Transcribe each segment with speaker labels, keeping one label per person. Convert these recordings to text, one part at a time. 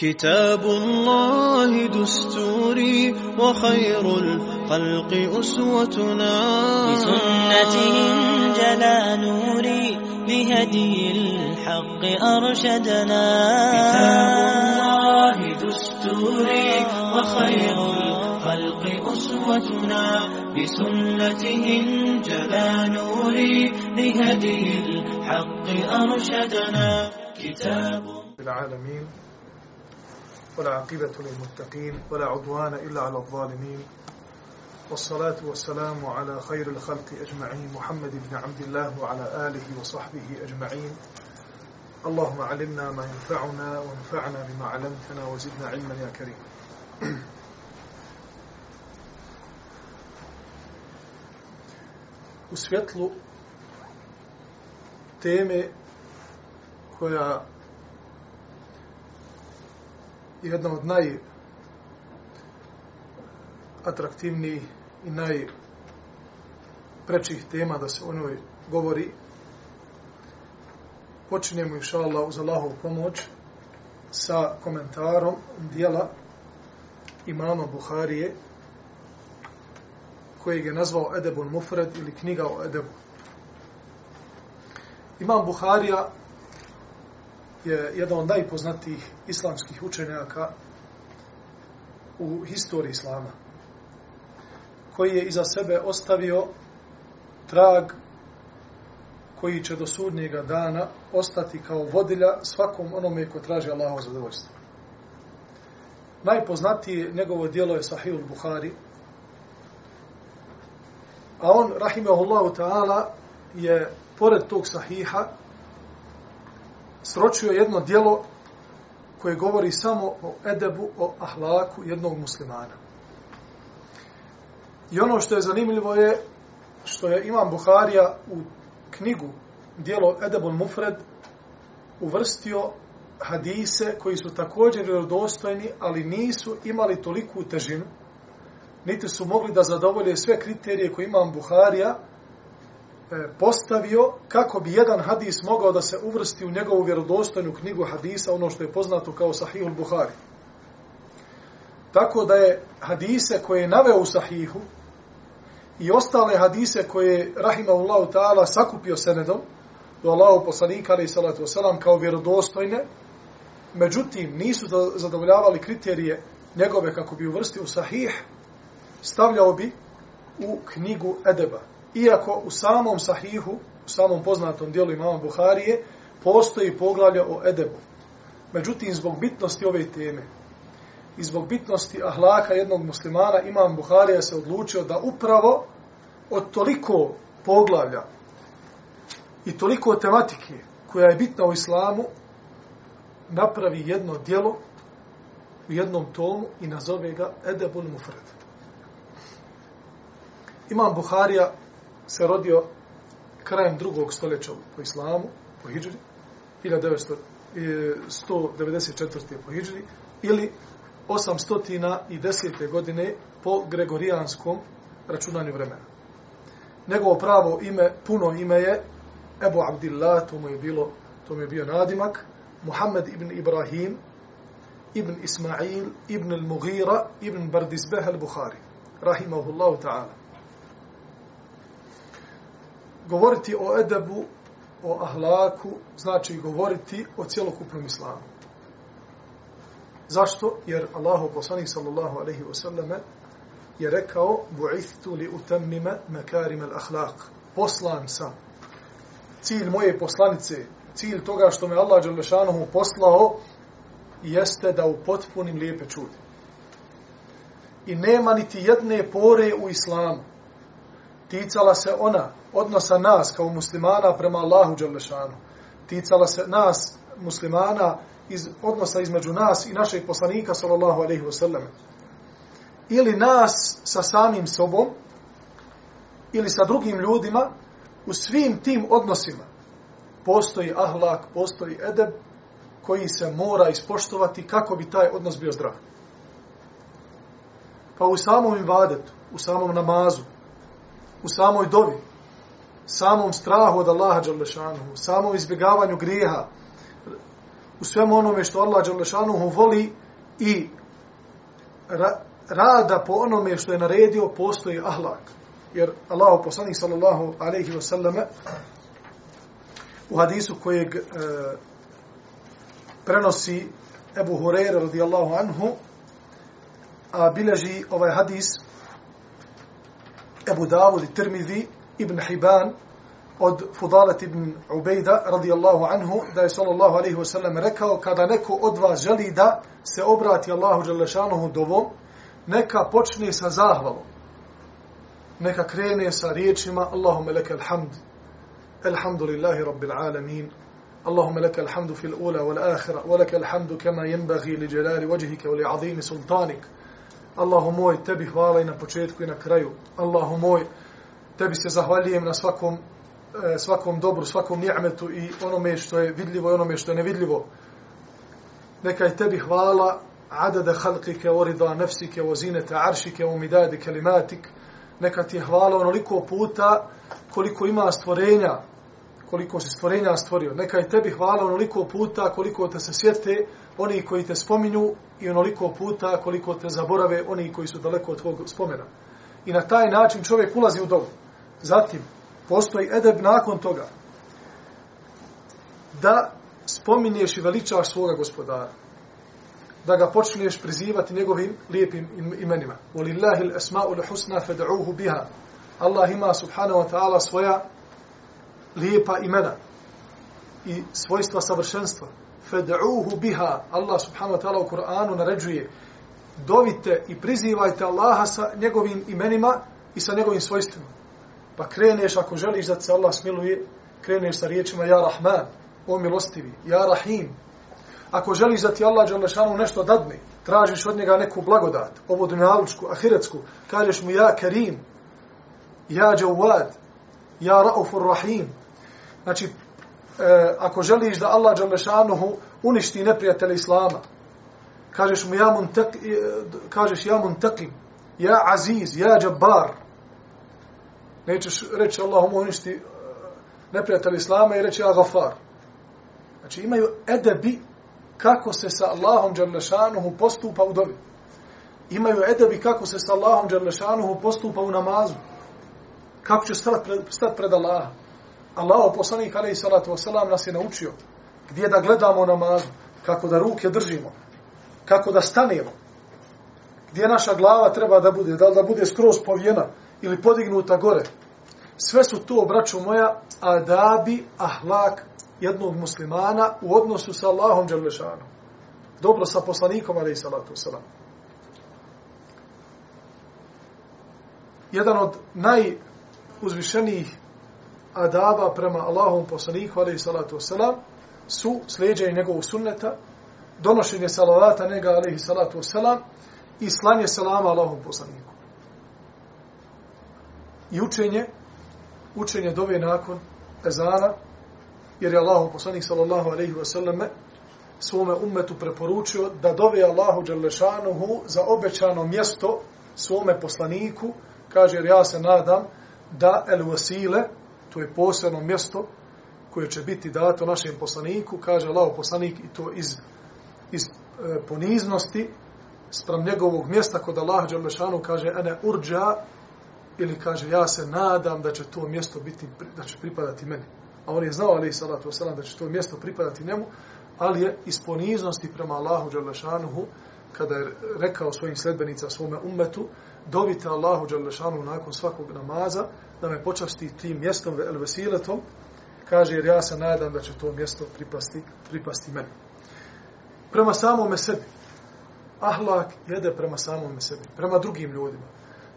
Speaker 1: كتاب الله دستوري وخير الخلق أسوتنا.
Speaker 2: بسنته جلا نوري بهدي الحق أرشدنا.
Speaker 3: كتاب الله دستوري وخير الخلق أسوتنا. بسنته جلا نوري بهدي الحق أرشدنا. كتاب
Speaker 4: العالمين ولا عقبة للمتقين ولا عدوان إلا على الظالمين. والصلاة والسلام على خير الخلق أجمعين محمد بن عبد الله وعلى آله وصحبه أجمعين. اللهم علمنا ما ينفعنا وانفعنا بما علمتنا وزدنا علما يا كريم. U svjetlu teme koja jedna od naj atraktivnijih i najprečih tema da se o njoj govori. Počinjemo, inša Allah, uz Allahovu pomoć sa komentarom dijela imama Buharije kojeg je nazvao Edebun Mufred ili knjiga o Edebu. Imam Buharija je jedan od najpoznatijih islamskih učenjaka u historiji islama, koji je iza sebe ostavio trag koji će do sudnjega dana ostati kao vodilja svakom onome ko traži Allaho zadovoljstvo. Najpoznatije njegovo dijelo je Sahih Buhari, a on, rahimahullahu ta'ala, je pored tog sahiha sročio jedno dijelo koje govori samo o edebu, o ahlaku jednog muslimana. I ono što je zanimljivo je što je Imam Buharija u knjigu dijelo Edebul Mufred uvrstio hadise koji su također vjerodostojni, ali nisu imali toliku težinu, niti su mogli da zadovolje sve kriterije koje Imam Buharija E, postavio kako bi jedan hadis mogao da se uvrsti u njegovu vjerodostojnu knjigu hadisa, ono što je poznato kao Sahihul Buhari. Tako da je hadise koje je naveo u Sahihu i ostale hadise koje je Rahimahullahu ta'ala sakupio senedom do Allahu poslanika ali salatu wasalam kao vjerodostojne, međutim nisu zadovoljavali kriterije njegove kako bi uvrstio u Sahih, stavljao bi u knjigu Edeba iako u samom sahihu, u samom poznatom dijelu imama Buharije, postoji poglavlje o edebu. Međutim, zbog bitnosti ove teme i zbog bitnosti ahlaka jednog muslimana, imam Buharija se odlučio da upravo od toliko poglavlja i toliko tematike koja je bitna u islamu, napravi jedno dijelo u jednom tomu i nazove ga Edebul Mufred. Imam Buharija se rodio krajem drugog stoljeća po islamu, po hijđri, 1994. E, po hijđri, ili 810. godine po gregorijanskom računanju vremena. Njegovo pravo ime, puno ime je Ebu Abdillah, to mu je, bilo, to mu je bio nadimak, Muhammed ibn Ibrahim, ibn Ismail, ibn al-Mughira, ibn Bardizbeh al-Bukhari, rahimahullahu ta'ala govoriti o edebu, o ahlaku, znači govoriti o cjelokupnom islamu. Zašto? Jer Allahu poslanik sallallahu alaihi wa sallame je rekao bu'ithtu li utammima makarim al ahlak. Poslan sam. Cilj moje poslanice, cilj toga što me Allah Đalešanohu poslao jeste da upotpunim lijepe čudi. I nema niti jedne pore u islamu ticala se ona odnosa nas kao muslimana prema Allahu Đalešanu. Ticala se nas, muslimana, iz odnosa između nas i našeg poslanika, sallallahu alaihi ve sellem Ili nas sa samim sobom, ili sa drugim ljudima, u svim tim odnosima postoji ahlak, postoji edeb, koji se mora ispoštovati kako bi taj odnos bio zdrav. Pa u samom ibadetu, u samom namazu, u samoj dovi, samom strahu od Allaha Đalešanuhu, samom izbjegavanju grijeha, u svemu onome što Allah Đalešanuhu voli i ra, rada po onome što je naredio, postoji ahlak. Jer Allah poslanik sallallahu alaihi wa sallame u hadisu kojeg e, prenosi Ebu Hureyre radijallahu anhu, a bileži ovaj hadis Ebu Davud i Tirmidhi ibn Hiban od Fudalet ibn Ubejda radijallahu anhu da je sallallahu alaihi wa sallam rekao kada neko od vas želi da se obrati Allahu Đalešanuhu dovom neka počne sa zahvalom neka krene sa riječima Allahume leke alhamd alhamdulillahi rabbil alamin اللهم لك الحمد في الأولى والآخرة ولك الحمد كما ينبغي لجلال وجهك ولعظيم سلطانك Allahu moj, tebi hvala i na početku i na kraju. Allahu moj, tebi se zahvaljujem na svakom, e, svakom dobru, svakom njametu i onome što je vidljivo i onome što je nevidljivo. Neka je tebi hvala adada halkike, orida nefsike, ozinete aršike, umidadi kelimatik. Neka ti je hvala onoliko puta koliko ima stvorenja, koliko si stvorenja stvorio. Neka je tebi hvala onoliko puta koliko te se sjete oni koji te spominju i onoliko puta koliko te zaborave oni koji su daleko od tvog spomena. I na taj način čovjek ulazi u dovu. Zatim, postoji edeb nakon toga da spominješ i veličaš svoga gospodara. Da ga počneš prizivati njegovim lijepim imenima. Walillahi l-esma'u l-husna fed'uhu biha. Allah ima subhanahu wa ta'ala svoja lijepa imena i svojstva savršenstva. Fed'uhu biha. Allah subhanahu wa ta'ala u Kur'anu naređuje dovite i prizivajte Allaha sa njegovim imenima i sa njegovim svojstvima. Pa kreneš ako želiš da se Allah smiluje, kreneš sa riječima Ja Rahman, o milostivi, Ja Rahim. Ako želiš da ti Allah Đalešanu nešto dadne, tražiš od njega neku blagodat, ovo dunjavučku, ahiretsku, kažeš mu Ja Karim, Ja Jawad, Ja Raufur Rahim. Znači, e, ako želiš da Allah Đalešanuhu uništi neprijatelja Islama, kažeš mu ja muntak, e, kažeš ja muntakim, ja aziz, ja džabbar. Nećeš reći Allahum uništi e, neprijatelja Islama i reći ja gafar. Znači imaju edebi kako se sa Allahom Đalešanuhu postupa u dobi. Imaju edebi kako se sa Allahom Đalešanuhu postupa u namazu. Kako će stati pred, stat pred Allahom. Allah, poslanik alaihi salatu wasalam, nas je naučio gdje da gledamo namazu, kako da ruke držimo, kako da stanemo, gdje naša glava treba da bude, da li da bude skroz povijena ili podignuta gore. Sve su to, braću moja, adabi, ahlak jednog muslimana u odnosu sa Allahom Đalešanom. Dobro sa poslanikom, alaihi salatu wasalam. Jedan od najuzvišenijih adaba prema Allahom poslaniku, alaihi salatu wasalam, su slijedženje njegovog sunneta, donošenje salavata njega, alaihi salatu wasalam, i slanje salama Allahom poslaniku. I učenje, učenje dove nakon ezana, jer je Allahom poslanik, sallallahu alaihi wasallam, svome ummetu preporučio da dove Allahu Đelešanuhu za obećano mjesto svome poslaniku, kaže, jer ja se nadam da el wasile, to je posebno mjesto koje će biti dato našem poslaniku, kaže Allah poslanik i to iz, iz e, poniznosti sprem njegovog mjesta kod Allaha Đalešanu kaže ene urđa ili kaže ja se nadam da će to mjesto biti, da će pripadati meni. A on je znao ali salatu wasalam da će to mjesto pripadati njemu, ali je iz poniznosti prema Allahu Đalešanuhu kada je rekao svojim sledbenica svome ummetu, dovite Allahu Đalešanu nakon svakog namaza, da me počasti tim mjestom el vesiletom, kaže, jer ja se nadam da će to mjesto pripasti, pripasti meni. Prema samome sebi. Ahlak jede prema samome sebi, prema drugim ljudima.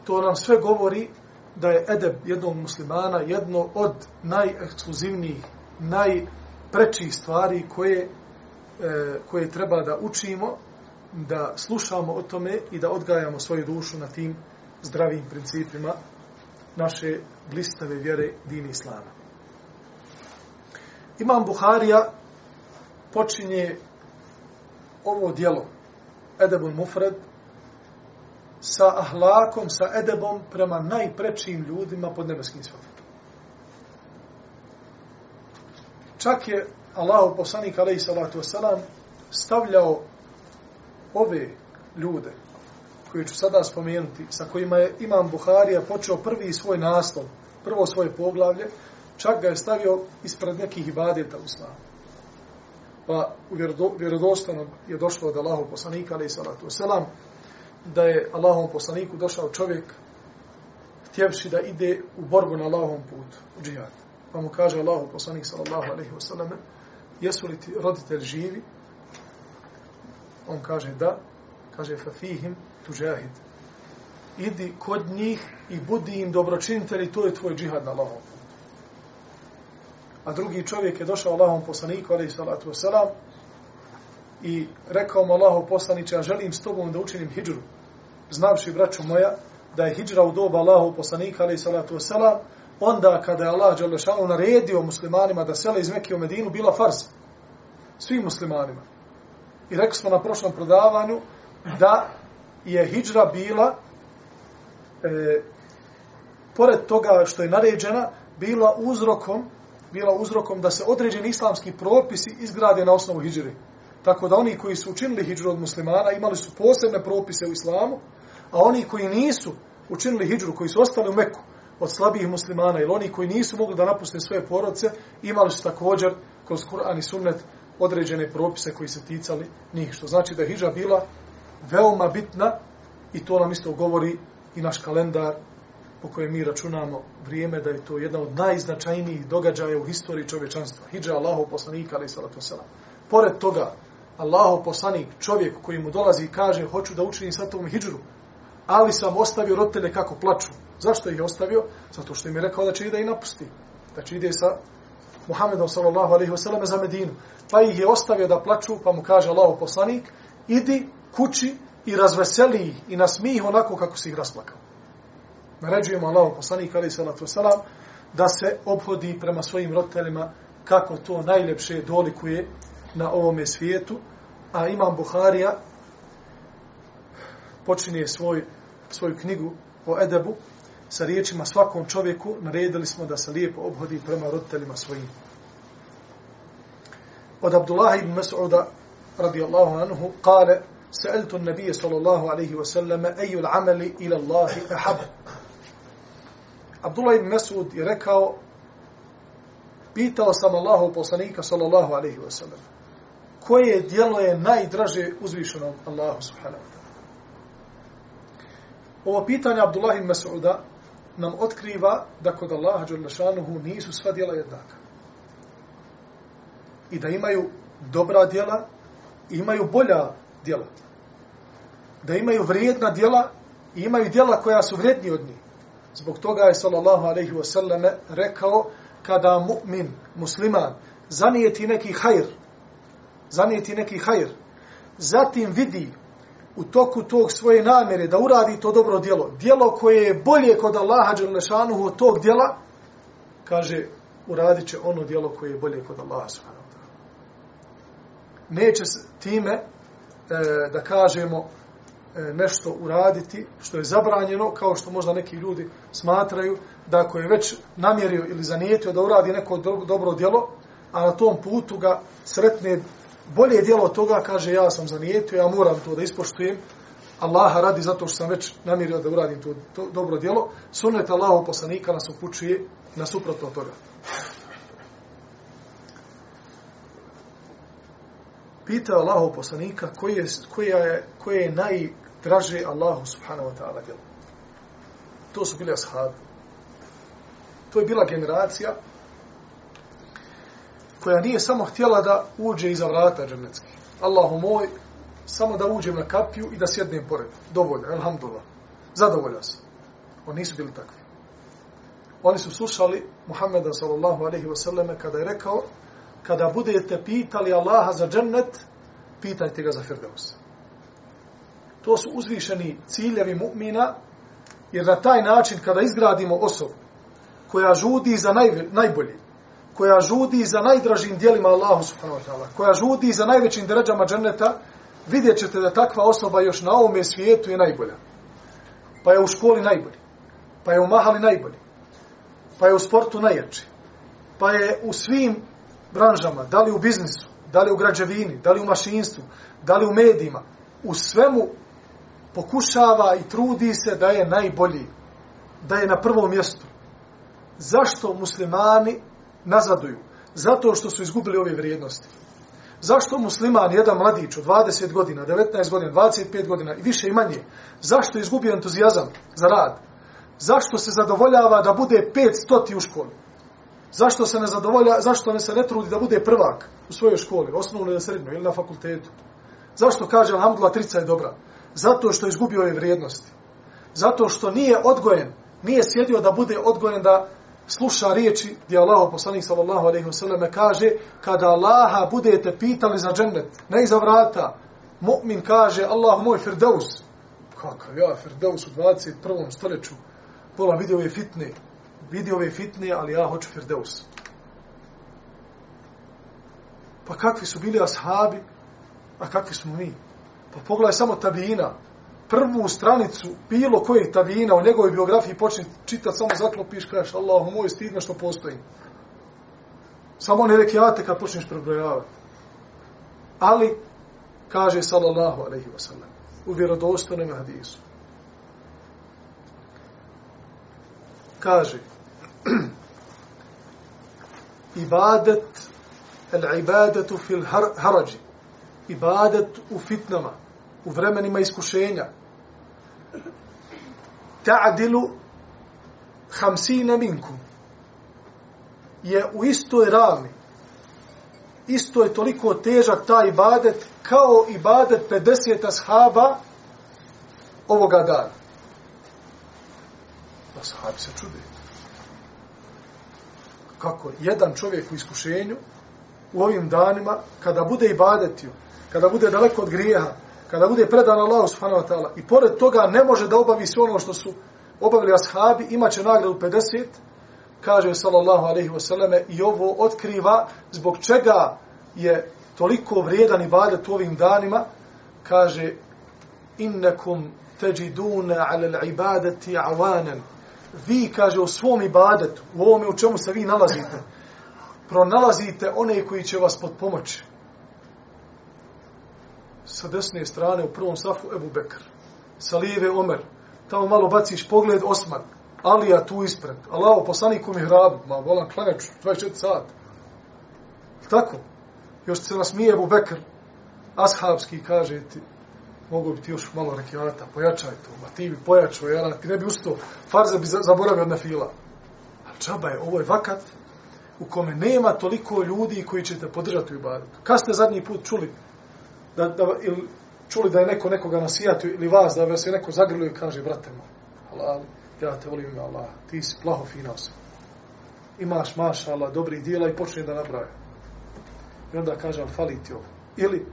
Speaker 4: To nam sve govori da je edeb jednog muslimana jedno od najekskluzivnijih, najprečih stvari koje, e, koje treba da učimo da slušamo o tome i da odgajamo svoju dušu na tim zdravim principima naše blistave vjere dini islama. Imam Buharija počinje ovo dijelo Edebul Mufred sa ahlakom, sa edebom prema najprečijim ljudima pod nebeskim svatom. Čak je Allahu poslanik alejhi salatu vesselam stavljao ove ljude koje ću sada spomenuti, sa kojima je Imam Buharija počeo prvi svoj naslov, prvo svoje poglavlje, čak ga je stavio ispred nekih ibadeta u slavu. Pa u vjerodostanom je došlo od Allahu poslanika, ali i salatu selam, da je Allahom poslaniku došao čovjek htjevši da ide u borbu na Allahom putu, u džihad. Pa mu kaže Allahu poslanik, sallallahu alaihi wasallam, jesu li ti roditelj živi? On kaže da, kaže fafihim tužahid. Idi kod njih i budi im dobročinitelj i to je tvoj džihad na Allahom a drugi čovjek je došao Allahom poslaniku, alaih salatu wasalam, i rekao mu Allaho poslaniče, ja želim s tobom da učinim hijđru, znavši, braću moja, da je hijđra u doba Allahu poslanika, alaih salatu wasalam, onda kada je Allah Đalešanu naredio muslimanima da sele iz Mekije u Medinu, bila farz. Svim muslimanima. I rekli smo na prošlom prodavanju da je hijđra bila e, pored toga što je naređena, bila uzrokom bila uzrokom da se određeni islamski propisi izgrade na osnovu hijđre. Tako da oni koji su učinili hijđru od muslimana imali su posebne propise u islamu, a oni koji nisu učinili hijđru, koji su ostali u Meku od slabih muslimana ili oni koji nisu mogli da napuste svoje porodce, imali su također kroz Kur'an i Sunnet određene propise koji se ticali njih. Što znači da je hijđa bila veoma bitna i to nam isto govori i naš kalendar po kojem mi računamo vrijeme da je to jedna od najznačajnijih događaja u historiji čovječanstva. Hidža Allahov poslanika, ali salatu selam. Pored toga, Allahov poslanik, čovjek koji mu dolazi i kaže hoću da učinim sa tom hidžru, ali sam ostavio roditelje kako plaču. Zašto ih je ostavio? Zato što im je rekao da će ide i napusti. Da će ide sa Muhammedom sallallahu alaihi wasallam za Medinu. Pa ih je ostavio da plaču, pa mu kaže Allahov poslanik, idi kući i razveseli ih i nasmiji ih onako kako si ih rasplakao. Naređujemo Allahu poslanika ali salatu selam da se obhodi prema svojim roditeljima kako to najljepše dolikuje na ovom svijetu. A imam Buharija počinje svoj svoju knjigu o edebu sa riječima svakom čovjeku naredili smo da se lijepo obhodi prema roditeljima svojim. Od Abdullah ibn Mas'uda radijallahu anhu kale سألت النبي صلى الله عليه وسلم أي العمل إلى الله أحب Abdullah ibn Mesud je rekao pitao sam Allahu poslanika sallallahu alaihi wa sallam koje dijelo je najdraže uzvišeno Allahu subhanahu wa ta'ala. Ovo pitanje Abdullah ibn Mesuda nam otkriva da kod Allaha dželnašanuhu nisu sva dijela jednaka. I da imaju dobra dijela i imaju bolja djela. Da imaju vrijedna djela i imaju djela koja su vrijedni od njih. Zbog toga je sallallahu alejhi ve rekao kada mu'min, musliman, zanijeti neki hajr, zanijeti neki hajr, zatim vidi u toku tog svoje namjere da uradi to dobro djelo, djelo koje je bolje kod Allaha Đalešanuhu od tog djela, kaže, uradit će ono djelo koje je bolje kod Allaha subhanahu Neće time, E, da kažemo, E, nešto uraditi što je zabranjeno, kao što možda neki ljudi smatraju da ako je već namjerio ili zanijetio da uradi neko dobro djelo, a na tom putu ga sretne bolje djelo od toga, kaže ja sam zanijetio, ja moram to da ispoštujem, Allaha radi zato što sam već namjerio da uradim to, to dobro djelo, sunnet Allahu poslanika nas upućuje na suprotno toga. Pitao Allahu poslanika koji je, koja je, koje je najdraže Allahu subhanahu wa ta'ala djelo. To su bili ashabi. To je bila generacija koja nije samo htjela da uđe iza vrata džennetski. Allahu moj, samo da uđem na kapiju i da sjednem pored. Dovoljno, alhamdulillah. Zadovolja sam. Oni nisu bili takvi. Oni su slušali Muhammeda sallallahu alaihi wa sallam kada je rekao kada budete pitali Allaha za džennet, pitajte ga za Firdausa. To su uzvišeni ciljevi mu'mina, jer na taj način kada izgradimo osobu koja žudi za naj, najbolji, koja žudi za najdražim dijelima Allahu subhanahu wa ta'ala, koja žudi za najvećim deređama dženeta, vidjet ćete da takva osoba još na ovome svijetu je najbolja. Pa je u školi najbolji, pa je u mahali najbolji, pa je u sportu najjači, pa je u svim branžama, da li u biznisu, da li u građevini, da li u mašinstvu, da li u medijima, u svemu pokušava i trudi se da je najbolji, da je na prvom mjestu. Zašto muslimani nazaduju? Zato što su izgubili ove vrijednosti. Zašto musliman, jedan mladić od 20 godina, 19 godina, 25 godina i više i manje, zašto izgubio entuzijazam za rad? Zašto se zadovoljava da bude 500 u školi? Zašto se ne zadovolja, zašto ne se ne trudi da bude prvak u svojoj školi, osnovno ili srednjoj ili na fakultetu? Zašto kaže Alhamdulillah trica je dobra? Zato što je izgubio ove vrijednosti. Zato što nije odgojen, nije sjedio da bude odgojen da sluša riječi gdje Allah poslanik sallallahu alejhi ve selleme kaže kada Allaha budete pitali za džennet, ne iza vrata, mu'min kaže Allah moj firdaus. Kakav ja firdaus u 21. stoljeću? Pola video je fitne vidi ove fitne, ali ja hoću Firdeus. Pa kakvi su bili ashabi, a kakvi smo mi? Pa pogledaj samo tabijina, prvu stranicu bilo koje tabijina u njegovoj biografiji počne čitati, samo zaklopiš, kažeš, Allahu moj, stidno što postoji. Samo ne rekiate kad počneš prebrojavati. Ali, kaže sallallahu alaihi wa sallam, u vjerodostojnom hadisu. Kaže, ibadet, el ibadetu fil harađi, ibadet u fitnama, u vremenima iskušenja, ta'dilu hamsine minkum je u istoj ravni isto je toliko težak taj ibadet kao ibadet 50 ashaba ovoga dana. Ashabi se čude. Kako jedan čovjek u iskušenju u ovim danima, kada bude ibadetio, kada bude daleko od grijeha, kada bude predan Allahu subhanahu wa ta'ala i pored toga ne može da obavi sve ono što su obavili ashabi, imaće nagradu 50, kaže sallallahu alaihi wa sallame, i ovo otkriva zbog čega je toliko vrijedan i badet u ovim danima, kaže innekum teđidune ala ibadeti avanen. Vi, kaže, u svom ibadetu, u ovome u čemu se vi nalazite, pronalazite one koji će vas pod pomoći sa desne strane u prvom safu Ebu Bekr, sa lijeve Omer, tamo malo baciš pogled Osman, Alija tu ispred, Allaho poslanik u mihrabu, ma volan klanjač, 24 sat. Tako, još se nasmije Ebu Bekr, ashabski kaže ti, mogu bi ti još malo rekiata, pojačaj to, ma ti bi pojačao, jel, ti ne bi ustao, farze bi zaboravio na fila. Ali čaba je, ovo je vakat u kome nema toliko ljudi koji će te podržati u ibadetu. Kad ste zadnji put čuli da, da, ili čuli da je neko nekoga nasijatio ili vas, da vas je neko zagrlio i kaže, brate moj, halal, ja te volim ime Allah, ti si plaho fina osoba. Imaš, maša Allah, dobri dijela i počne da nabraja. I onda kaže, ali fali ti ovo. Ili,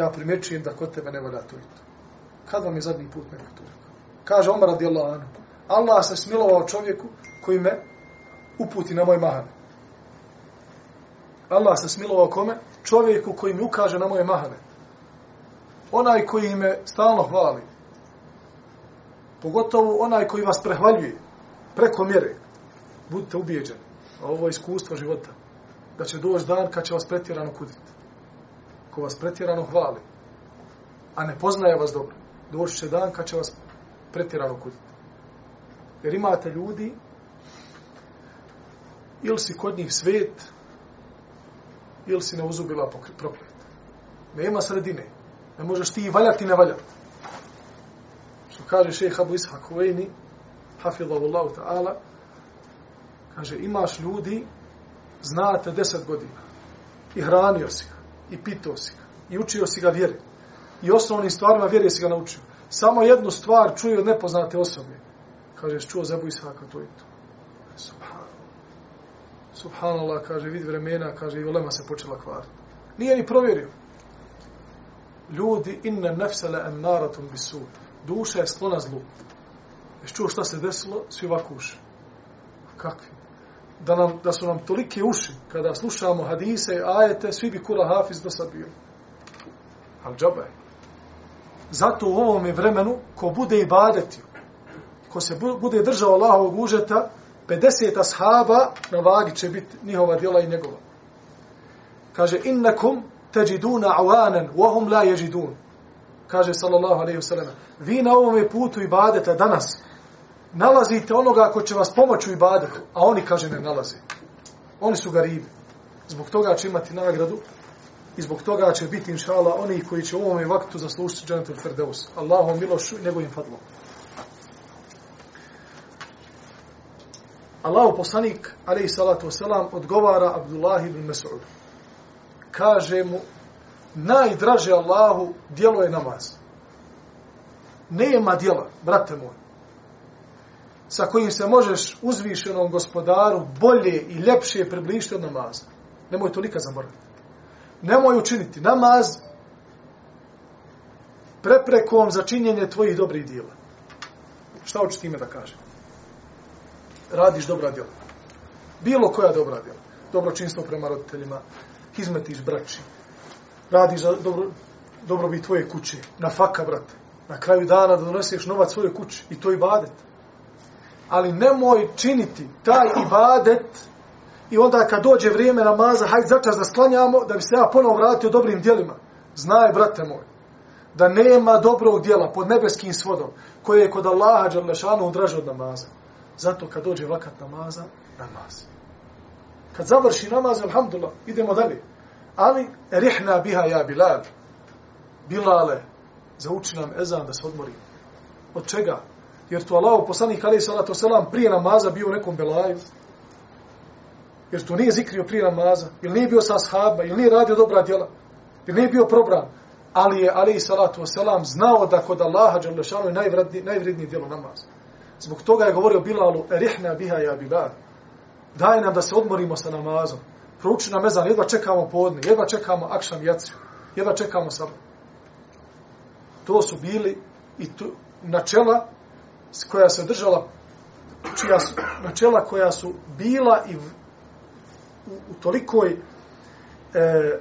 Speaker 4: ja primjećujem da kod tebe ne valja to i to. Kad vam je zadnji put neko to rekao? Kaže Omar radijallahu anhu, Allah se smilovao čovjeku koji me uputi na moj mahan. Allah se smilovao kome? Čovjeku koji mi ukaže na moje mahane onaj koji me stalno hvali, pogotovo onaj koji vas prehvaljuje preko mjere, budite ubijeđeni, ovo je iskustvo života, da će doći dan kad će vas pretjerano kuditi. Ko vas pretjerano hvali, a ne poznaje vas dobro, doći će dan kad će vas pretjerano kuditi. Jer imate ljudi, ili si kod njih svet, ili si neuzubila proklet. Nema sredine. Ne možeš ti valjati ne valjati. Što kaže šeha Abu Ishaq Uvejni, hafidhavu ta'ala, kaže, imaš ljudi, znate deset godina, i hranio si ga, i pitao si ga, i učio si ga vjeri, i osnovnim stvarima vjeri si ga naučio. Samo jednu stvar čuje od nepoznate osobe. Kaže, čuo za Abu to i to. Subhanallah. Subhanallah, kaže, vid vremena, kaže, i olema se počela kvariti. Nije ni provjerio ljudi inne nefsele en naratum bisu. Duša je sklona zlu. Ješ čuo šta se desilo? Svi ovako. Kakvi? Da, nam, da su nam tolike uši, kada slušamo hadise i ajete, svi bi kula hafiz do sad bio. Ali džaba je. Zato u ovom vremenu, ko bude ibadetio, ko se bude držao Allahovog užeta, 50 ashaba na vagi će biti njihova djela i njegova. Kaže, innakum teđiduna awanan, wahum la jeđidun. Kaže, sallallahu alaihi wasallam, vi na ovom putu ibadeta danas nalazite onoga ko će vas pomoći u ibadetu, a oni, kaže, ne nalaze. Oni su garibi. Zbog toga će imati nagradu i zbog toga će biti, inšala, oni koji će u ovom vaktu zaslušiti džanetul Ferdeus. Allahom milošu i njegovim fadlom. Allahu poslanik, alaihi salatu wasalam, odgovara Abdullah ibn Mas'ud. Kaže mu, najdraže Allahu dijelo je namaz. Nema dijela, brate moj, sa kojim se možeš uzvišenom gospodaru bolje i ljepše približiti od namaza. Nemoj to nikad zaboraviti. Nemoj učiniti namaz preprekom za činjenje tvojih dobrih dijela. Šta hoću time da kažem? Radiš dobra djela. Bilo koja dobra djela. Dobročinstvo prema roditeljima, izmetiš braći, radiš za dobro, dobrobit tvoje kuće, na faka, brate. Na kraju dana da doneseš novac svoje kući i to i badet. Ali nemoj činiti taj ibadet i onda kad dođe vrijeme namaza, hajde začas da sklanjamo, da bi se ja ponovo vratio dobrim dijelima. Znaj, brate moj, da nema dobrog dijela pod nebeskim svodom, koje je kod Allaha Đalešanu draže od namaza. Zato kad dođe vakat namaza, namaz. Kad završi namaz, alhamdulillah, idemo dalje. Ali, rihna biha ja Bilal. Bilale, zauči nam ezan da se odmori. Od čega? Jer tu Allah, poslanik alaih salatu selam, prije namaza bio u nekom belaju. Jer tu nije zikrio prije namaza. Ili nije bio sa ashaba, ili nije radio dobra djela. Ili nije bio probran. Ali je alaih salatu selam znao da kod Allaha Đalešanu je najvredniji, najvredniji djelo namaza. Zbog toga je govorio Bilalu, rihna biha ja Bilal. Daj nam da se odmorimo sa namazom prouči nam ezan, jedva čekamo podne, jedva čekamo akšam jaciju, jedva čekamo sabor. To su bili i tu, načela koja se držala, čija su, načela koja su bila i v, u, u tolikoj, e,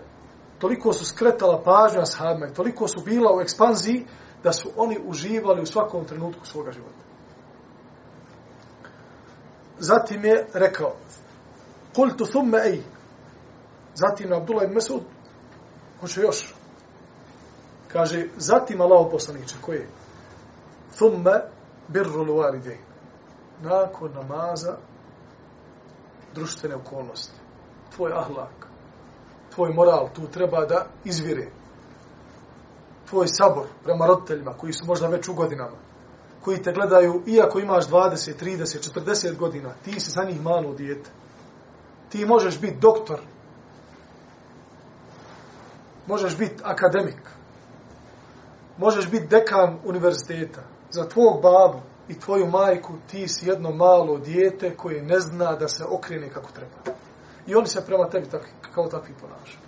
Speaker 4: toliko su skretala pažnja sahabima i toliko su bila u ekspanziji da su oni uživali u svakom trenutku svoga života. Zatim je rekao, Kultu thumme ej, Zatim Abdullah ibn Mesud, hoće još. Kaže, zatim Allah poslaniče, koji je? Thumme birru luvalide. Nakon namaza, društvene okolnosti. Tvoj ahlak, tvoj moral tu treba da izvire. Tvoj sabor prema roditeljima koji su možda već u godinama, koji te gledaju, iako imaš 20, 30, 40 godina, ti si za njih malo dijete. Ti možeš biti doktor, možeš biti akademik, možeš biti dekan univerziteta, za tvog babu i tvoju majku ti si jedno malo dijete koje ne zna da se okrene kako treba. I oni se prema tebi tak, kao takvi ponašaju.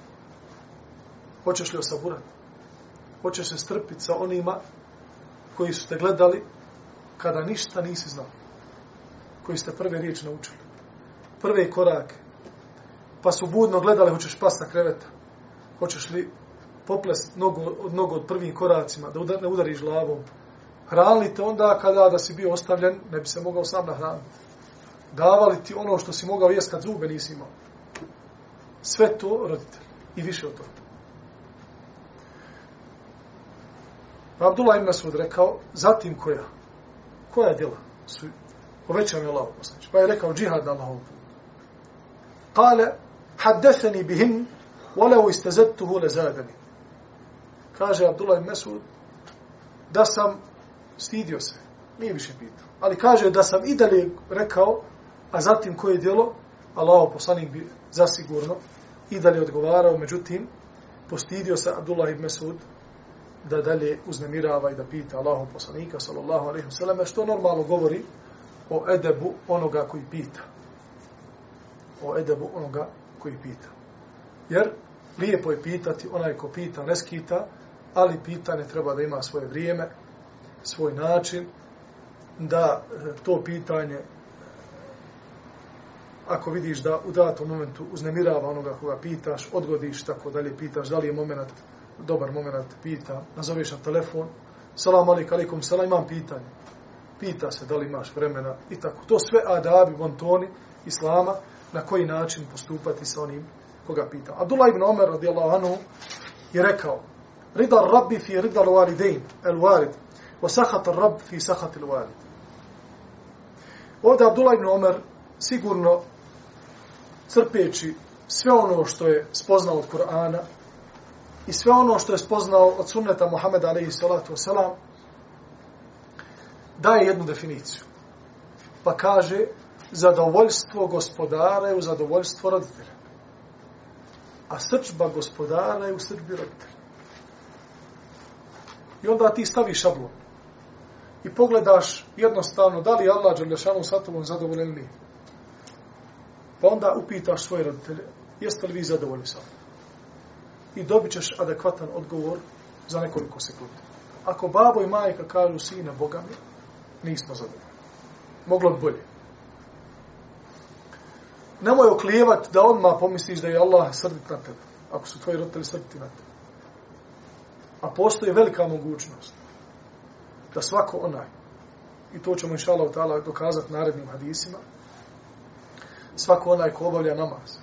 Speaker 4: Hoćeš li osaburati? Hoćeš se strpiti sa onima koji su te gledali kada ništa nisi znao. Koji ste prve riječi naučili. Prve korake. Pa su budno gledali, hoćeš pas na kreveta hoćeš li poplest nogu, od nogu od prvim koracima, da udar, ne udariš glavom hranili te onda kada da si bio ostavljen, ne bi se mogao sam nahraniti. Davali ti ono što si mogao jest kad zube nisi imao. Sve to roditelj. I više od toga. Pa Abdullah ibn Masud rekao, zatim koja? Koja djela? Su, povećam je Allah poslanič. Pa je rekao, džihad na Allahom putu. Kale, haddeseni bihim, volevo istezettuhu lezadani. Kaže Abdullah ibn Masud, da sam stidio se, nije više pitao, ali kaže da sam i dalje rekao, a zatim koje djelo, Allaho poslanik bi zasigurno i dalje odgovarao, međutim, postidio se Abdullah ibn Mesud da dalje uznemirava i da pita Allahov poslanika, sallallahu alaihi wasallam, što normalno govori o edebu onoga koji pita. O edebu onoga koji pita. Jer lijepo je pitati, onaj ko pita ne skita, ali pitanje treba da ima svoje vrijeme, svoj način, da e, to pitanje, e, ako vidiš da u datom momentu uznemirava onoga koga pitaš, odgodiš tako dalje, pitaš da li je moment, dobar moment pita, nazoveš na telefon, salam alik, alikum, salam, imam pitanje. Pita se da li imaš vremena i tako. To sve adabi, bontoni, islama, na koji način postupati sa onim koga pita. Abdullah ibn Omer radijallahu anhu je rekao Rida rabbi fi rida l-walidein, el-walid, sahat rab fi sahat l-walid. Ovdje Abdullah ibn Omer sigurno crpeći sve ono što je spoznao od Kur'ana i sve ono što je spoznao od sunneta Muhammeda alaihi salatu wasalam, daje jednu definiciju. Pa kaže, zadovoljstvo gospodara je u zadovoljstvo roditelja. A srčba gospodara je u srčbi roditelja. I onda ti staviš šablon. I pogledaš jednostavno da li Allah Đalešanu sa tobom zadovoljen ili nije. Pa onda upitaš svoje roditelje, jeste li vi zadovoljni sa mnom? I dobit ćeš adekvatan odgovor za nekoliko sekundi. Ako babo i majka kažu sine Boga mi, nismo zadovoljni. Moglo bi bolje. Nemoj oklijevat da odmah pomisliš da je Allah srdit na tebe. Ako su tvoji roditelji srditi na tebe. A postoji velika mogućnost da svako onaj, i to ćemo inša Allah dokazati narednim hadisima, svako onaj ko obavlja namaz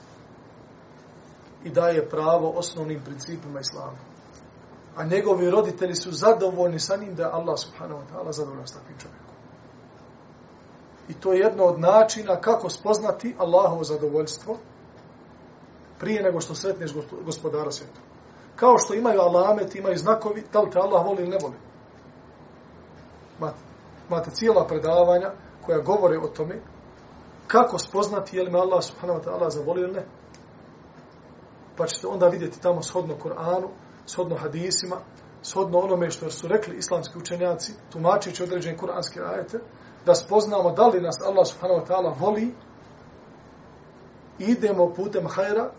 Speaker 4: i daje pravo osnovnim principima islama. A njegovi roditelji su zadovoljni sa njim da je Allah subhanahu wa ta'ala zadovoljan s takvim čovjekom. I to je jedno od načina kako spoznati Allahovo zadovoljstvo prije nego što sretneš gospodara svijeta. Kao što imaju alamet, imaju znakovi, da li te Allah voli ili ne voli. Imate, imate cijela predavanja koja govore o tome kako spoznati je li me Allah subhanahu wa ta'ala zavolio ili ne. Pa ćete onda vidjeti tamo shodno Koranu, shodno hadisima, shodno onome što su rekli islamski učenjaci, tumačići određene kuranske ajete, da spoznamo da li nas Allah subhanahu wa ta'ala voli idemo putem hajra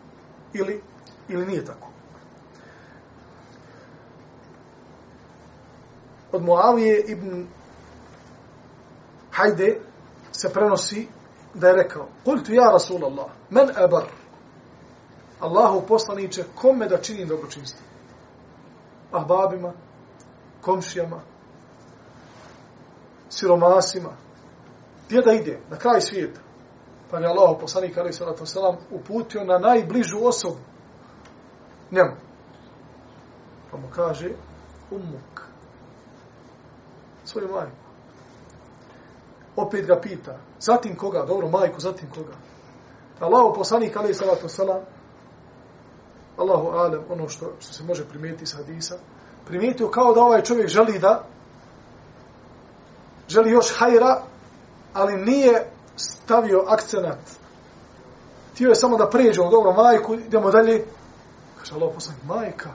Speaker 4: ili, ili nije tako. Od Muavije ibn Hajde se prenosi da je rekao, kultu ja Rasulallah, men ebar, Allahu poslaniće, kome da činim dobročinstvo? Ahbabima, komšijama, siromasima, gdje da ide, na kraj svijeta. Pa je Allah poslanik, ali sallatu wasalam, uputio na najbližu osobu njemu. Pa mu kaže, umuk, svoju majku. Opet ga pita, zatim koga, dobro, majku, zatim koga. Allahu poslanik, ali salatu salam, Allahu alem, ono što, što se može primijetiti sa hadisa, primijetio kao da ovaj čovjek želi da želi još hajra, ali nije stavio akcenat. Tio je samo da pređe, ono, dobro, majku, idemo dalje. Kaže, Allah poslanik, majka.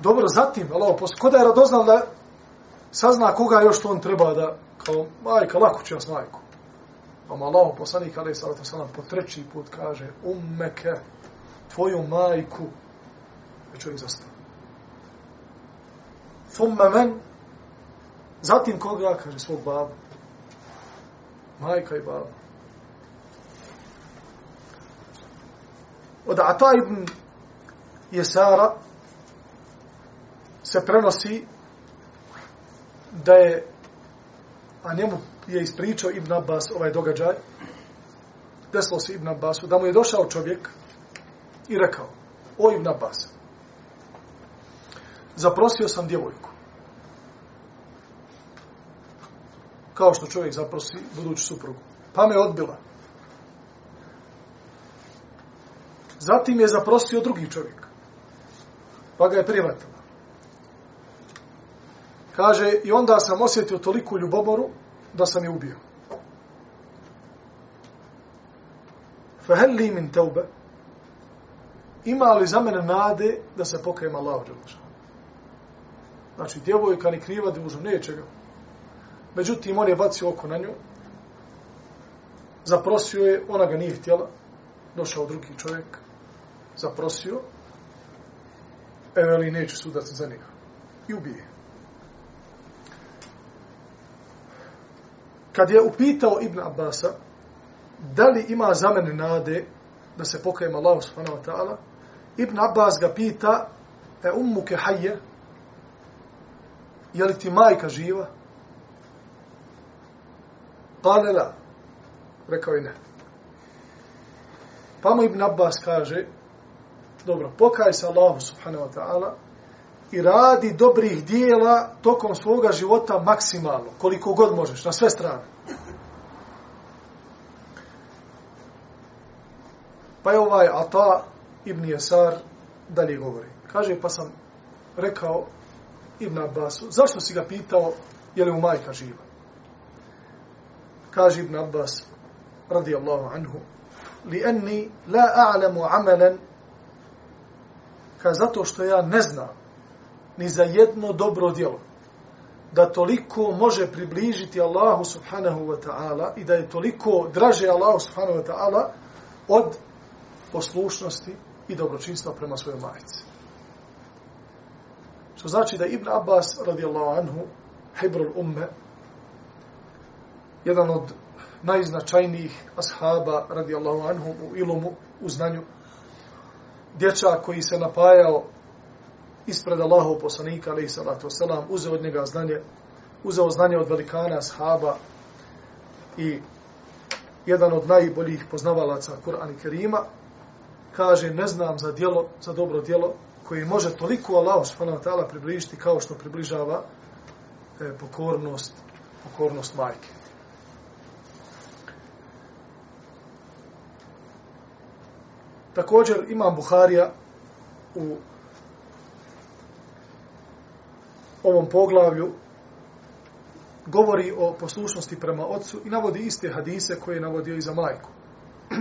Speaker 4: Dobro, zatim, Allah poslanik, ko da je radoznal da sazna koga još to on treba da, kao majka, lako će vas majku. Pa mu Allah poslanik, ali salatu salam, po treći put kaže, ummeke, tvoju majku, je čovjek zastao. Thumma men, Zatim koga? Kaže svog babu. Majka i baba. Od Ata ibn Jesara se prenosi da je a njemu je ispričao Ibn Abbas ovaj događaj desilo se Ibn Abbasu da mu je došao čovjek i rekao o Ibn Abbas zaprosio sam djevojku kao što čovjek zaprosi buduću suprugu. Pa me odbila. Zatim je zaprosio drugi čovjek. Pa ga je privatila. Kaže, i onda sam osjetio toliku ljubomoru da sam je ubio. Fahel li min teube? Ima li za mene nade da se pokajem Allah Znači, djevojka ni kriva dužu, neće ga. Međutim, on je bacio oko na nju. Zaprosio je, ona ga nije htjela. Došao drugi čovjek. Zaprosio. Evo li neće sudati za njega. I ubije. Kad je upitao Ibn Abbasa da li ima za mene nade da se pokajem Allahu subhanahu wa ta'ala, Ibn Abbas ga pita e ummuke hajje je li ti majka živa? Kale la. Rekao je ne. Pa mu Ibn Abbas kaže, dobro, pokaj se Allahu subhanahu wa ta'ala i radi dobrih dijela tokom svoga života maksimalno, koliko god možeš, na sve strane. Pa je ovaj Ata ibn Jesar dalje govori. Kaže, pa sam rekao Ibn Abbasu, zašto si ga pitao je li mu majka živa? Kaže Ibn Abbas, radijallahu anhu, li enni la a'lamu amalan ka zato što ja ne znam ni za jedno dobro djelo da toliko može približiti Allahu subhanahu wa ta'ala i da je toliko draže Allahu subhanahu wa ta'ala od poslušnosti i dobročinstva prema svojoj majici. Što znači da Ibn Abbas radijallahu anhu, Hebrul Umme, jedan od najznačajnijih ashaba radijallahu anhu u ilumu, u znanju, dječak koji se napajao ispred Allahov poslanika, alaihi salatu wasalam, uzeo od njega znanje, uzeo znanje od velikana ashaba i jedan od najboljih poznavalaca Kur'ana i Kerima, kaže, ne znam za djelo, za dobro djelo, koji može toliko Allah subhanahu wa ta'ala približiti kao što približava e, pokornost, pokornost majke. Također imam Buharija u ovom poglavlju govori o poslušnosti prema ocu i navodi iste hadise koje je navodio i za majku.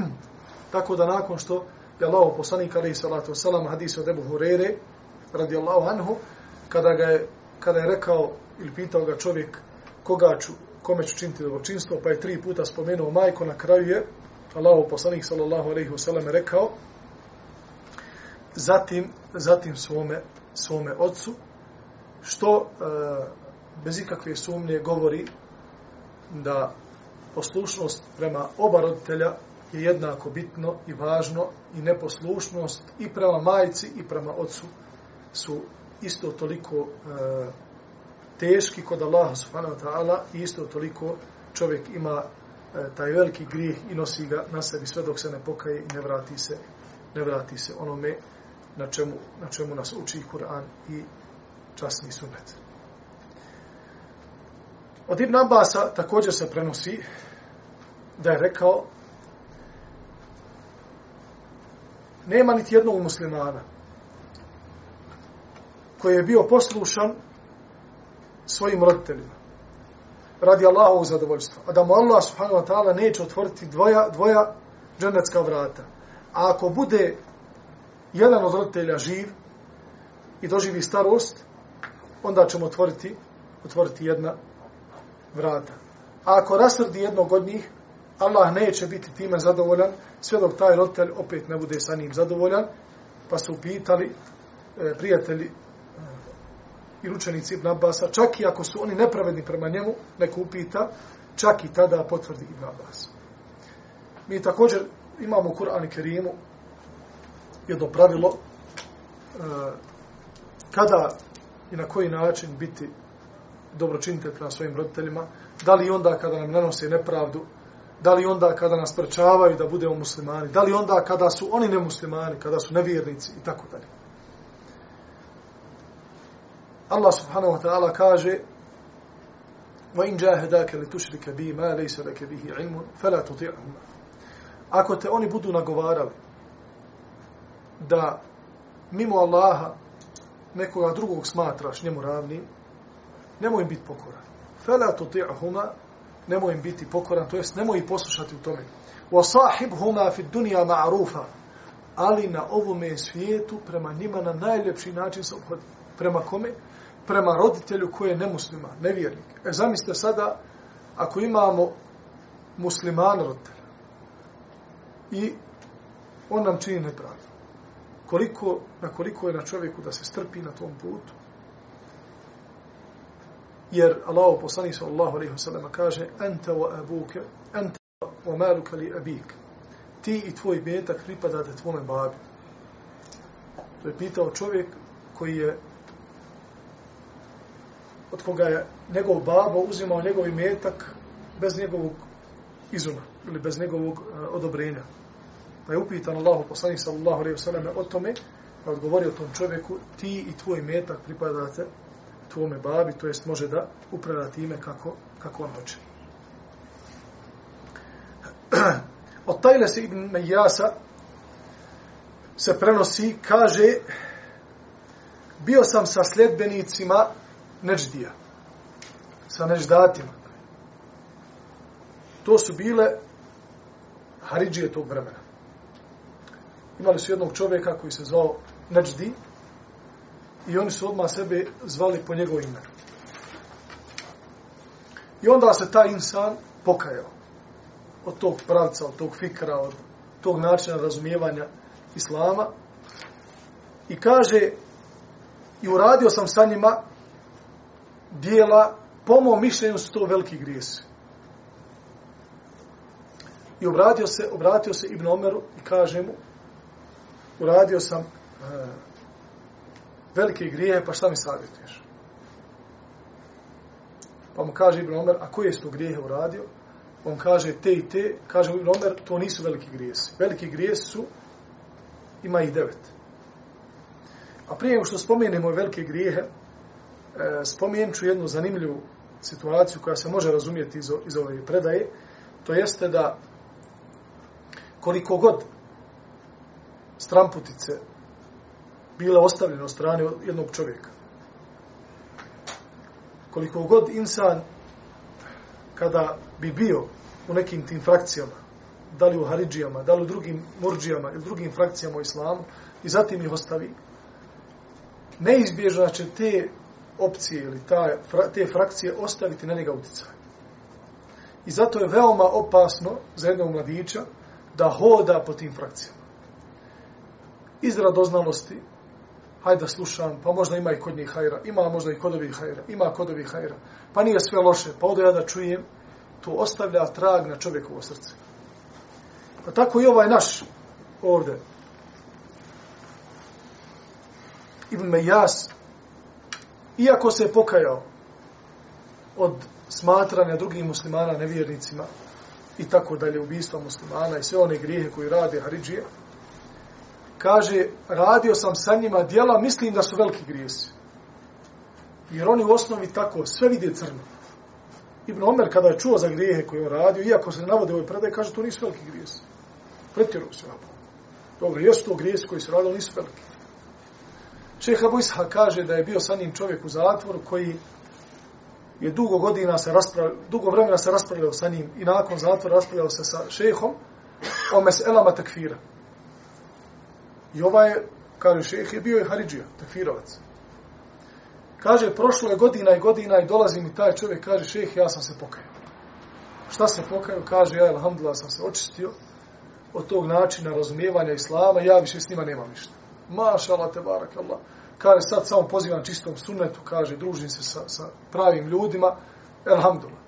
Speaker 4: Tako da nakon što je Allah poslanik alaihi salatu wasalam hadis od Ebu Hurere radijallahu anhu kada, ga je, kada je rekao ili pitao ga čovjek koga ću, kome ću činiti dobročinstvo pa je tri puta spomenuo majku, na kraju je Allah poslanik sallallahu alaihi wasalam rekao zatim, zatim svome, svome ocu što e, bez ikakve sumnje govori da poslušnost prema oba roditelja je jednako bitno i važno i neposlušnost i prema majici i prema ocu su isto toliko e, teški kod Allaha subhanahu wa ta'ala i isto toliko čovjek ima e, taj veliki grijeh i nosi ga na sebi sve dok se ne pokaje i ne vrati se ne vrati se onome na čemu, na čemu nas uči Kur'an i časni sunnet. Od Ibn Abasa također se prenosi da je rekao nema niti jednog muslimana koji je bio poslušan svojim roditeljima radi Allahovog zadovoljstva. A da mu Allah subhanahu wa ta'ala neće otvoriti dvoja, dvoja dženecka vrata. A ako bude jedan od roditelja živ i doživi starost, onda ćemo otvoriti, otvoriti jedna vrata. A ako rasrdi jednog od njih, Allah neće biti time zadovoljan, sve dok taj roditelj opet ne bude sa njim zadovoljan, pa su pitali e, prijatelji e, i učenici Ibn Abbasa, čak i ako su oni nepravedni prema njemu, neko upita, čak i tada potvrdi Ibn Abbas. Mi također imamo u Kur'an i Kerimu jedno pravilo e, kada i na koji način biti dobročinitelj prema svojim roditeljima, da li onda kada nam nanose nepravdu, da li onda kada nas prečavaju da budemo muslimani, da li onda kada su oni nemuslimani, kada su nevjernici i tako dalje. Allah subhanahu wa ta'ala kaže وَإِنْ جَاهَدَاكَ لِتُشْرِكَ بِي مَا لَيْسَ لَكَ بِهِ عِلْمٌ فَلَا تُطِعْهُمَا Ako te oni budu nagovarali da mimo Allaha nekoga drugog smatraš njemu ravnim, nemoj im biti pokoran. Fela tu ti ahuma, nemoj im biti pokoran, to jest nemoj ih poslušati u tome. Wa sahib huma fi dunija ma'rufa, ali na ovome svijetu prema njima na najljepši način se obhodi. Prema kome? Prema roditelju koji je nemuslima, nevjernik. E zamislite sada, ako imamo musliman roditelja i on nam čini nepravdu. Koliko, na koliko je na čovjeku da se strpi na tom putu, jer Allah poslani sallallahu alejhi ve sellem kaže anta wa abuka anta wa maluka li abik. Ti i tvoj metak pripadate tvome babi. To je pitao čovjek koji je od koga je njegov babo uzimao njegov metak bez njegovog izuma ili bez njegovog uh, odobrenja. Pa je upitan Allahu poslanik sallallahu alejhi ve selleme o tome, pa odgovorio tom čovjeku, ti i tvoj metak pripadate tvome babi, to jest može da upravlja time kako, kako on hoće. Od Tajle se ibn Mejasa se prenosi, kaže, bio sam sa sljedbenicima Neđdija, sa Neždatima. To su bile Haridžije tog vremena. Imali su jednog čovjeka koji se zvao Neđdi i oni su odmah sebe zvali po njegovu imenu. I onda se taj insan pokajao od tog pravca, od tog fikra, od tog načina razumijevanja islama i kaže i uradio sam sa njima dijela, po mom mišljenju su to veliki grijesi. I obratio se, obratio se Ibn Omeru i kaže mu, uradio sam e, velike grije, pa šta mi savjetuješ? Pa mu kaže Ibn Omer, a koje je to grijehe uradio? Pa On kaže te i te, kaže Ibn Omer, to nisu veliki grijesi. Veliki grijesi su, ima ih devet. A prije što spomenemo velike grijehe, e, spomenut ću jednu zanimljivu situaciju koja se može razumjeti iz, iz ove predaje, to jeste da koliko god stramputice bile ostavljene od strane jednog čovjeka, koliko god insan kada bi bio u nekim tim frakcijama, da li u Haridžijama, da li u drugim Murđijama ili drugim frakcijama u islamu, i zatim ih ostavi, neizbježno će te opcije ili ta, te frakcije ostaviti na njega utjecaj. I zato je veoma opasno za jednog mladića da hoda po tim frakcijama. Iz radoznalosti, hajde da slušam, pa možda ima i kod njih hajra, ima možda i kod ovih hajra, ima kod ovih hajra, pa nije sve loše, pa ovdje ja da čujem, to ostavlja trag na čovjekovo srce. Pa tako i ovaj naš ovdje. Ibn Mejas, iako se je pokajao od smatranja drugim muslimana nevjernicima i tako dalje, ubistva muslimana i sve one grijehe koji rade Haridžije, kaže, radio sam sa njima dijela, mislim da su veliki grijesi. Jer oni u osnovi tako sve vide crno. Ibn Omer kada je čuo za grijehe koje je radio, iako se navode ovoj predaj, kaže, to nisu veliki grijesi. Pretjeruo se napravo. Dobro, jesu to grijesi koji su radili, nisu veliki. Čeh Abu Isha kaže da je bio sa njim čovjek u zatvoru koji je dugo godina se raspravljao, dugo vremena se raspravljao sa njim i nakon zatvora raspravljao se sa šehom o meselama takfira. I ovaj, kaže šeheh, je bio i Haridžija, takfirovac. Kaže, prošlo je godina i godina i dolazi mi taj čovjek, kaže, šeheh, ja sam se pokajao. Šta se pokajao? Kaže, ja, alhamdulillah, sam se očistio od tog načina razumijevanja islama, ja više s njima nemam ništa. Mašala te barak Allah. Kaže, sad samo pozivam čistom sunnetu, kaže, družim se sa, sa pravim ljudima, alhamdulillah.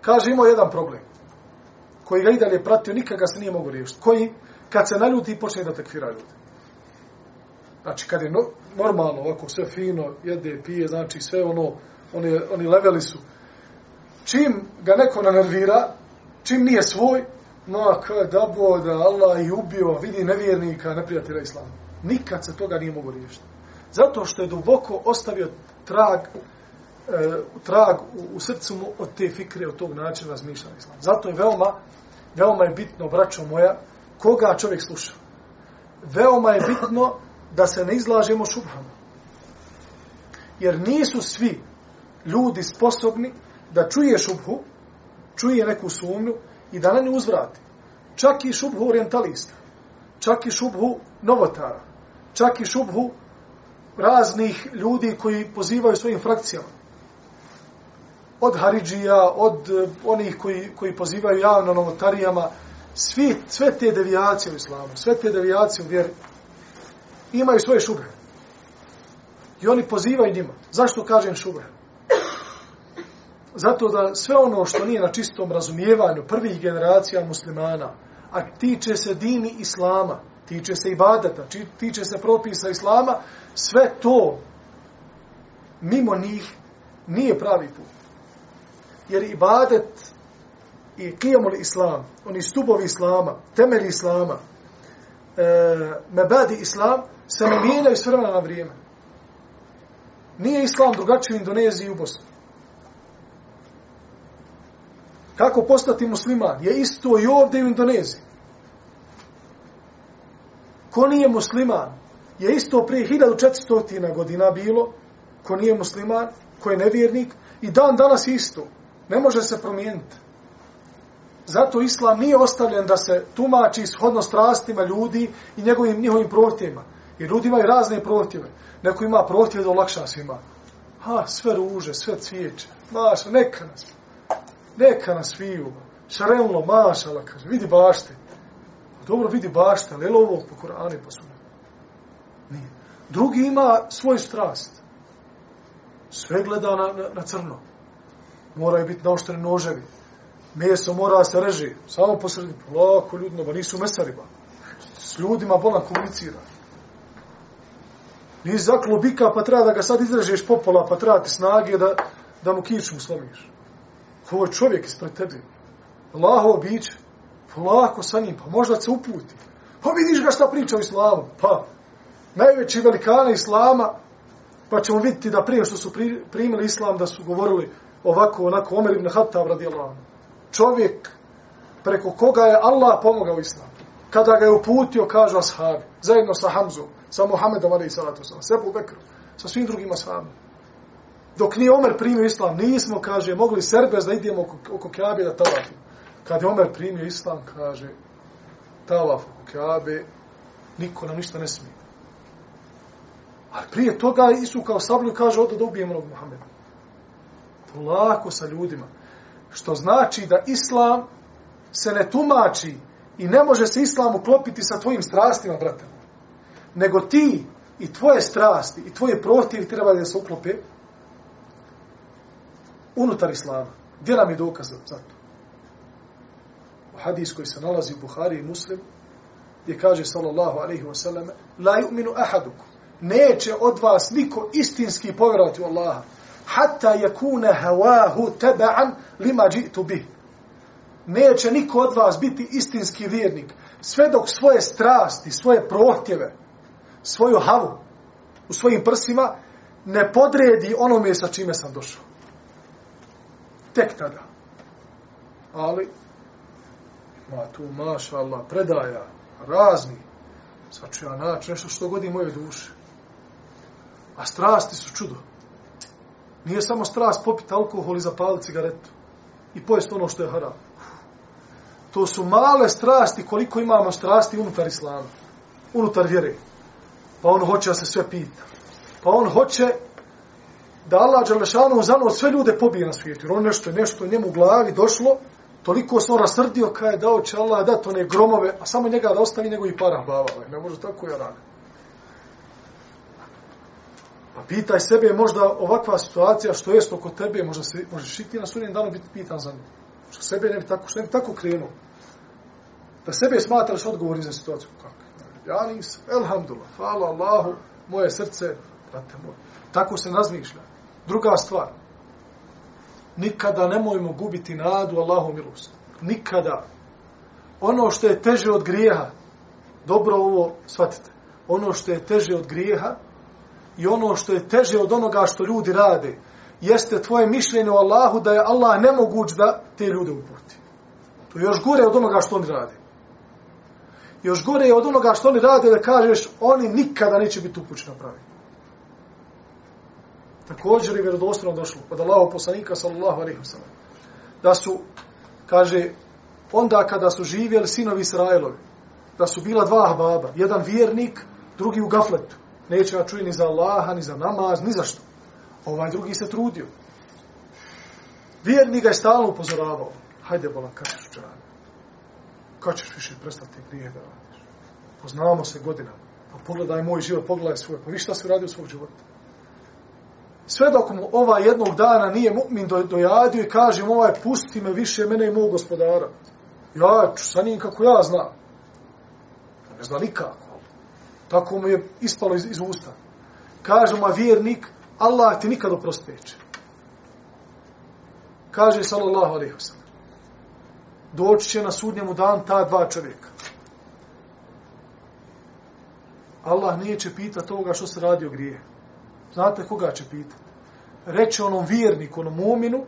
Speaker 4: Kaže, imao jedan problem, koji ga i dalje pratio, nikada ga se nije mogu riješiti. Koji, kad se naljuti, počne da tekvira ljudi. Znači, kad je no, normalno, ovako sve fino, jede, pije, znači sve ono, oni, oni leveli su. Čim ga neko nanervira, čim nije svoj, ma, kaj da boda, Allah i ubio, vidi nevjernika, neprijatelja islama. Nikad se toga nije mogo riješiti. Zato što je duboko ostavio trag, e, trag u, u srcu mu od te fikre, od tog načina razmišljanja islama. Zato je veoma, veoma je bitno, braćo moja, koga čovjek sluša. Veoma je bitno da se ne izlažemo šubhama. Jer nisu svi ljudi sposobni da čuje šubhu, čuje neku sumnju i da na nju uzvrati. Čak i šubhu orientalista, čak i šubhu novotara, čak i šubhu raznih ljudi koji pozivaju svojim frakcijama. Od Haridžija, od eh, onih koji, koji pozivaju javno novotarijama, svi, sve te devijacije u islamu, sve te devijacije u vjeri, imaju svoje šube. I oni pozivaju njima. Zašto kažem šube? Zato da sve ono što nije na čistom razumijevanju prvih generacija muslimana, a tiče se dini islama, tiče se ibadeta, tiče se propisa islama, sve to mimo njih nije pravi put. Jer ibadet i kijamul islam, oni stubovi islama, temelji islama, e, mebadi islam se ne mijenjaju s vremena na vrijeme. Nije islam drugačiji u Indoneziji i u Bosni. Kako postati musliman? Je isto i ovdje u Indoneziji. Ko nije musliman? Je isto prije 1400 godina bilo. Ko nije musliman? Ko je nevjernik? I dan danas isto. Ne može se promijeniti. Zato islam nije ostavljen da se tumači shodno strastima ljudi i njegovim njihovim prohtjevima. Jer ljudi imaju razne prohtjeve. Neko ima prohtjeve da olakša svima. Ha, sve ruže, sve cvijeće. Maša, neka nas. Neka nas viju. Šaremlo, mašala, kaže. Vidi bašte. Pa dobro, vidi bašte, ali je li ovo po Koranu i po sunnju? Nije. Drugi ima svoj strast. Sve gleda na, na, na crno. Moraju biti naoštreni noževi meso mora se reži, samo po sredini, lako ljudno, ba nisu mesarima. S ljudima bolan komunicira. Nisi zaklo bika, pa treba da ga sad izrežeš popola, pa treba ti snage da, da mu kičmu slomiš. Ovo je čovjek ispred tebe. Laho biće. Polako sa njim, pa možda se uputi. Pa vidiš ga šta priča o islamu. Pa, najveći velikana islama, pa ćemo vidjeti da prije što su primili islam, da su govorili ovako, onako, Omer ibn Hattab radijallahu čovjek preko koga je Allah pomogao islam. Kada ga je uputio, kažu ashabi, zajedno sa Hamzom, sa Muhammedom, ali i salatu sa Sebu Bekru, sa svim drugim ashabima. Dok nije Omer primio islam, nismo, kaže, mogli serbez da idemo oko, oko Kjabe da tavafimo. Kad je Omer primio islam, kaže, tavaf oko Kjabe, niko nam ništa ne smije. Ali prije toga Isu kao sablju kaže, odo da ubijemo onog Muhammeda. Polako sa ljudima. Što znači da islam se ne tumači i ne može se islam uklopiti sa tvojim strastima, brate. Nego ti i tvoje strasti i tvoje protiv treba da se uklope unutar islama. Gdje nam je dokaz za to? U hadis koji se nalazi u Buhari i Muslim, gdje kaže sallallahu alaihi wa sallam, la yu'minu ahaduku, neće od vas niko istinski povjerovati u Allaha, hatta yakuna hawahu tab'an lima ji'tu bih. Neće niko od vas biti istinski vjernik sve dok svoje strasti, svoje prohtjeve, svoju havu u svojim prsima ne podredi onome sa čime sam došao. Tek tada. Ali, ma tu, maša Allah, predaja, razni, sad ću ja naći nešto što godi moje duše. A strasti su čudo. Nije samo strast popiti alkohol i zapaliti cigaretu. I pojesti ono što je haram. To su male strasti koliko imamo strasti unutar islama. Unutar vjere. Pa on hoće da se sve pita. Pa on hoće da Allah Đalešanu zano sve ljude pobije na svijetu. Jer on nešto, nešto njemu u glavi došlo, toliko se on rasrdio kada je dao će Allah dati one gromove, a samo njega da ostavi nego i para bava. Ne može tako ja raditi. Pa pitaj sebe, možda ovakva situacija što jest oko tebe, možda se, možeš i ti na sudnjem danu biti pitan za nju. Što sebe ne bi tako, što ne bi tako krenuo. Da sebe smatraš odgovorni za situaciju. Kako? Ja nisam. Elhamdulillah. Hvala Allahu. Moje srce, brate moj. Tako se razmišlja. Druga stvar. Nikada nemojmo gubiti nadu Allahu milost. Nikada. Ono što je teže od grijeha, dobro ovo shvatite, ono što je teže od grijeha, i ono što je teže od onoga što ljudi rade, jeste tvoje mišljenje o Allahu da je Allah nemoguć da te ljude uputi. To je još gore od onoga što oni rade. Još gore je od onoga što oni rade da kažeš oni nikada neće biti upućeni pravi. Također je vjerodostojno došlo od Allahu poslanika sallallahu alejhi ve sellem da su kaže onda kada su živjeli sinovi Israilovi da su bila dva baba, jedan vjernik, drugi u gafletu neće da čuje ni za Allaha, ni za namaz, ni za što. Ovaj drugi se trudio. Vjerni ga je stalno upozoravao. Hajde, bola, kad ćeš džan? Kad ćeš više prestati grije da radiš? Poznavamo se godinama. Pa pogledaj moj život, pogledaj svoj. Pa vi šta si uradio svog života? Sve dok mu ova jednog dana nije mu'min do, dojadio i kaže mu ovaj, pusti me više mene i mog gospodara. Ja ću sa njim kako ja znam. Ne zna nikako. Tako mu je ispalo iz, iz usta. Kaže mu vjernik, Allah ti nikad oprosteće. Kaže sallallahu alaihi wasallam. Doći će na sudnjemu dan ta dva čovjeka. Allah neće pitati ovoga što se radi o grije. Znate koga će pitati? Reče onom vjerniku, onom uminu,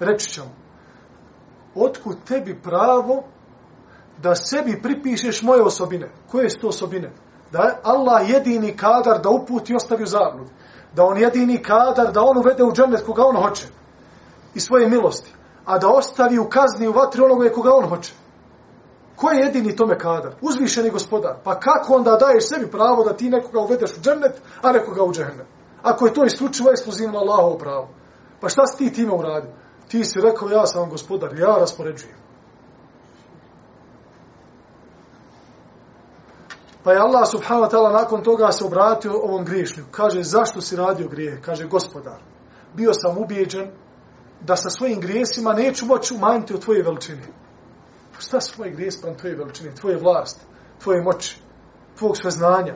Speaker 4: reći će mu, otkud tebi pravo da sebi pripišeš moje osobine? Koje su to osobine? Da je Allah jedini kadar da uputi i ostavi u zablud. Da on jedini kadar da on uvede u džennet koga on hoće. I svoje milosti. A da ostavi u kazni u vatri onoga koga on hoće. Ko je jedini tome kadar? Uzvišeni gospodar. Pa kako onda daješ sebi pravo da ti nekoga uvedeš u džennet, a nekoga u džennet? Ako je to isključivo ekskluzivno Allahovo pravo. Pa šta si ti time uradio? Ti si rekao, ja sam gospodar, ja raspoređujem. Pa je Allah subhanahu wa ta'ala nakon toga se obratio ovom griješniku. Kaže, zašto si radio grije? Kaže, gospodar, bio sam ubijeđen da sa svojim grijesima neću moći umanjiti od tvoje veličine. Pa šta su tvoje grije sprem tvoje veličine, tvoje vlast, tvoje moći, tvog sveznanja,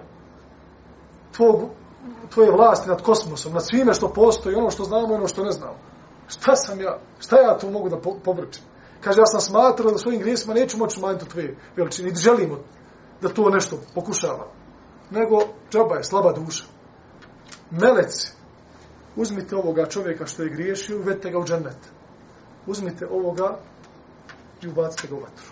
Speaker 4: tvog, tvoje vlasti nad kosmosom, nad svime što postoji, ono što znamo, ono što ne znamo. Šta sam ja? Šta ja tu mogu da povrčim? Kaže, ja sam smatrao da svojim grijesima neću moći umanjiti od tvoje veličine, i želimo da to nešto pokušava. Nego džaba je, slaba duša. Meleci, uzmite ovoga čovjeka što je griješio, uvedite ga u džennet. Uzmite ovoga i ubacite ga u vatru.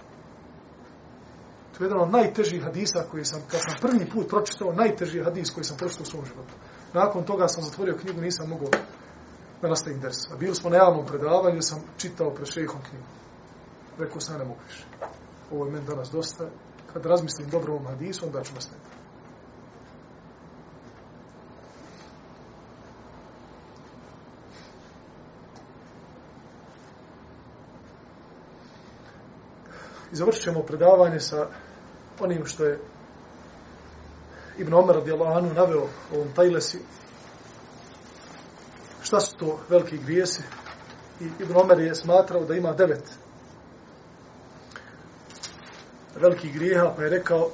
Speaker 4: To je jedan od najtežih hadisa koji sam, kad sam prvi put pročitao, najteži hadis koji sam pročitao u svom životu. Nakon toga sam zatvorio knjigu, nisam mogao da nastavim ders. A bili smo na javnom predavanju, sam čitao pred šehom knjigu. Rekao sam, ne mogu više. Ovo je meni danas dosta, kad razmislim dobro ovom hadisu, onda ću nastaviti. I završit ćemo predavanje sa onim što je Ibn Omer radijallahu anhu naveo ovom tajlesi. Šta su to veliki grijesi? I Ibn Omer je smatrao da ima devet velikih grijeha, pa je rekao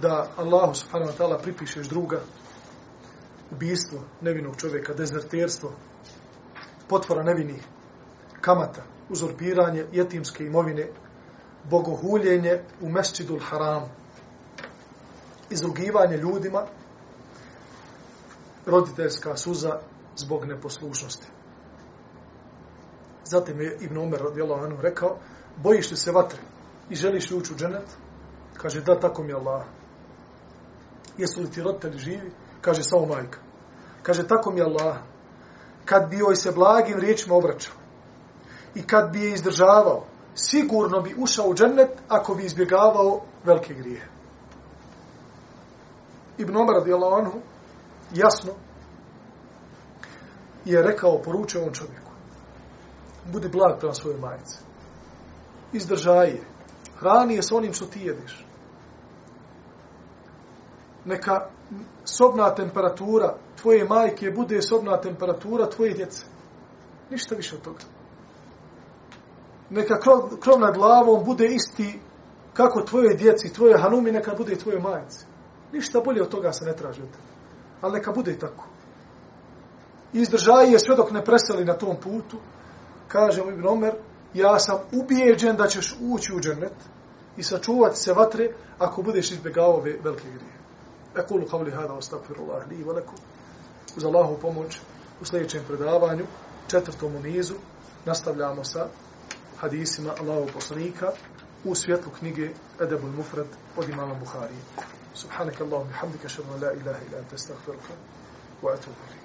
Speaker 4: da Allahu subhanahu wa ta'ala pripišeš druga, ubijstvo nevinog čovjeka, dezerterstvo, potvora nevinih, kamata, uzorpiranje jetimske imovine, bogohuljenje u mesčidul haram, izrugivanje ljudima, roditeljska suza zbog neposlušnosti. Zatim je Ibn Omer radijallahu anhu rekao, bojiš li se vatre i želiš li ući u dženet? Kaže, da, tako mi je Allah. Jesu li ti roditelji živi? Kaže, samo majka. Kaže, tako mi je Allah. Kad bi joj se blagim riječima obraćao i kad bi je izdržavao, sigurno bi ušao u džennet ako bi izbjegavao velike grije. Ibn Omer radijallahu anhu jasno je rekao, poručio ovom čovjeku budi blag prema svojoj majici. Izdržaj je. Hrani je s onim što ti jediš. Neka sobna temperatura tvoje majke bude sobna temperatura tvoje djece. Ništa više od toga. Neka krov, krov nad glavom bude isti kako tvoje djeci, tvoje hanumi, neka bude i tvoje majice. Ništa bolje od toga se ne traži od tebe. Ali neka bude i tako. Izdržaj je sve dok ne preseli na tom putu, kaže mu Ibn Omer, ja sam ubijeđen da ćeš ući u džennet i sačuvati se vatre ako budeš izbjegao ove velike grije. Ekulu kavli hada ostavfirullah li veliku. Uz Allahu pomoć u sljedećem predavanju, četvrtom nizu, nastavljamo sa hadisima Allahu poslanika u svjetlu knjige Edebul Mufrad od imama Buharije. Subhanak Allahum bihamdika šarna la ilaha ila anta astaghfiruka wa atubu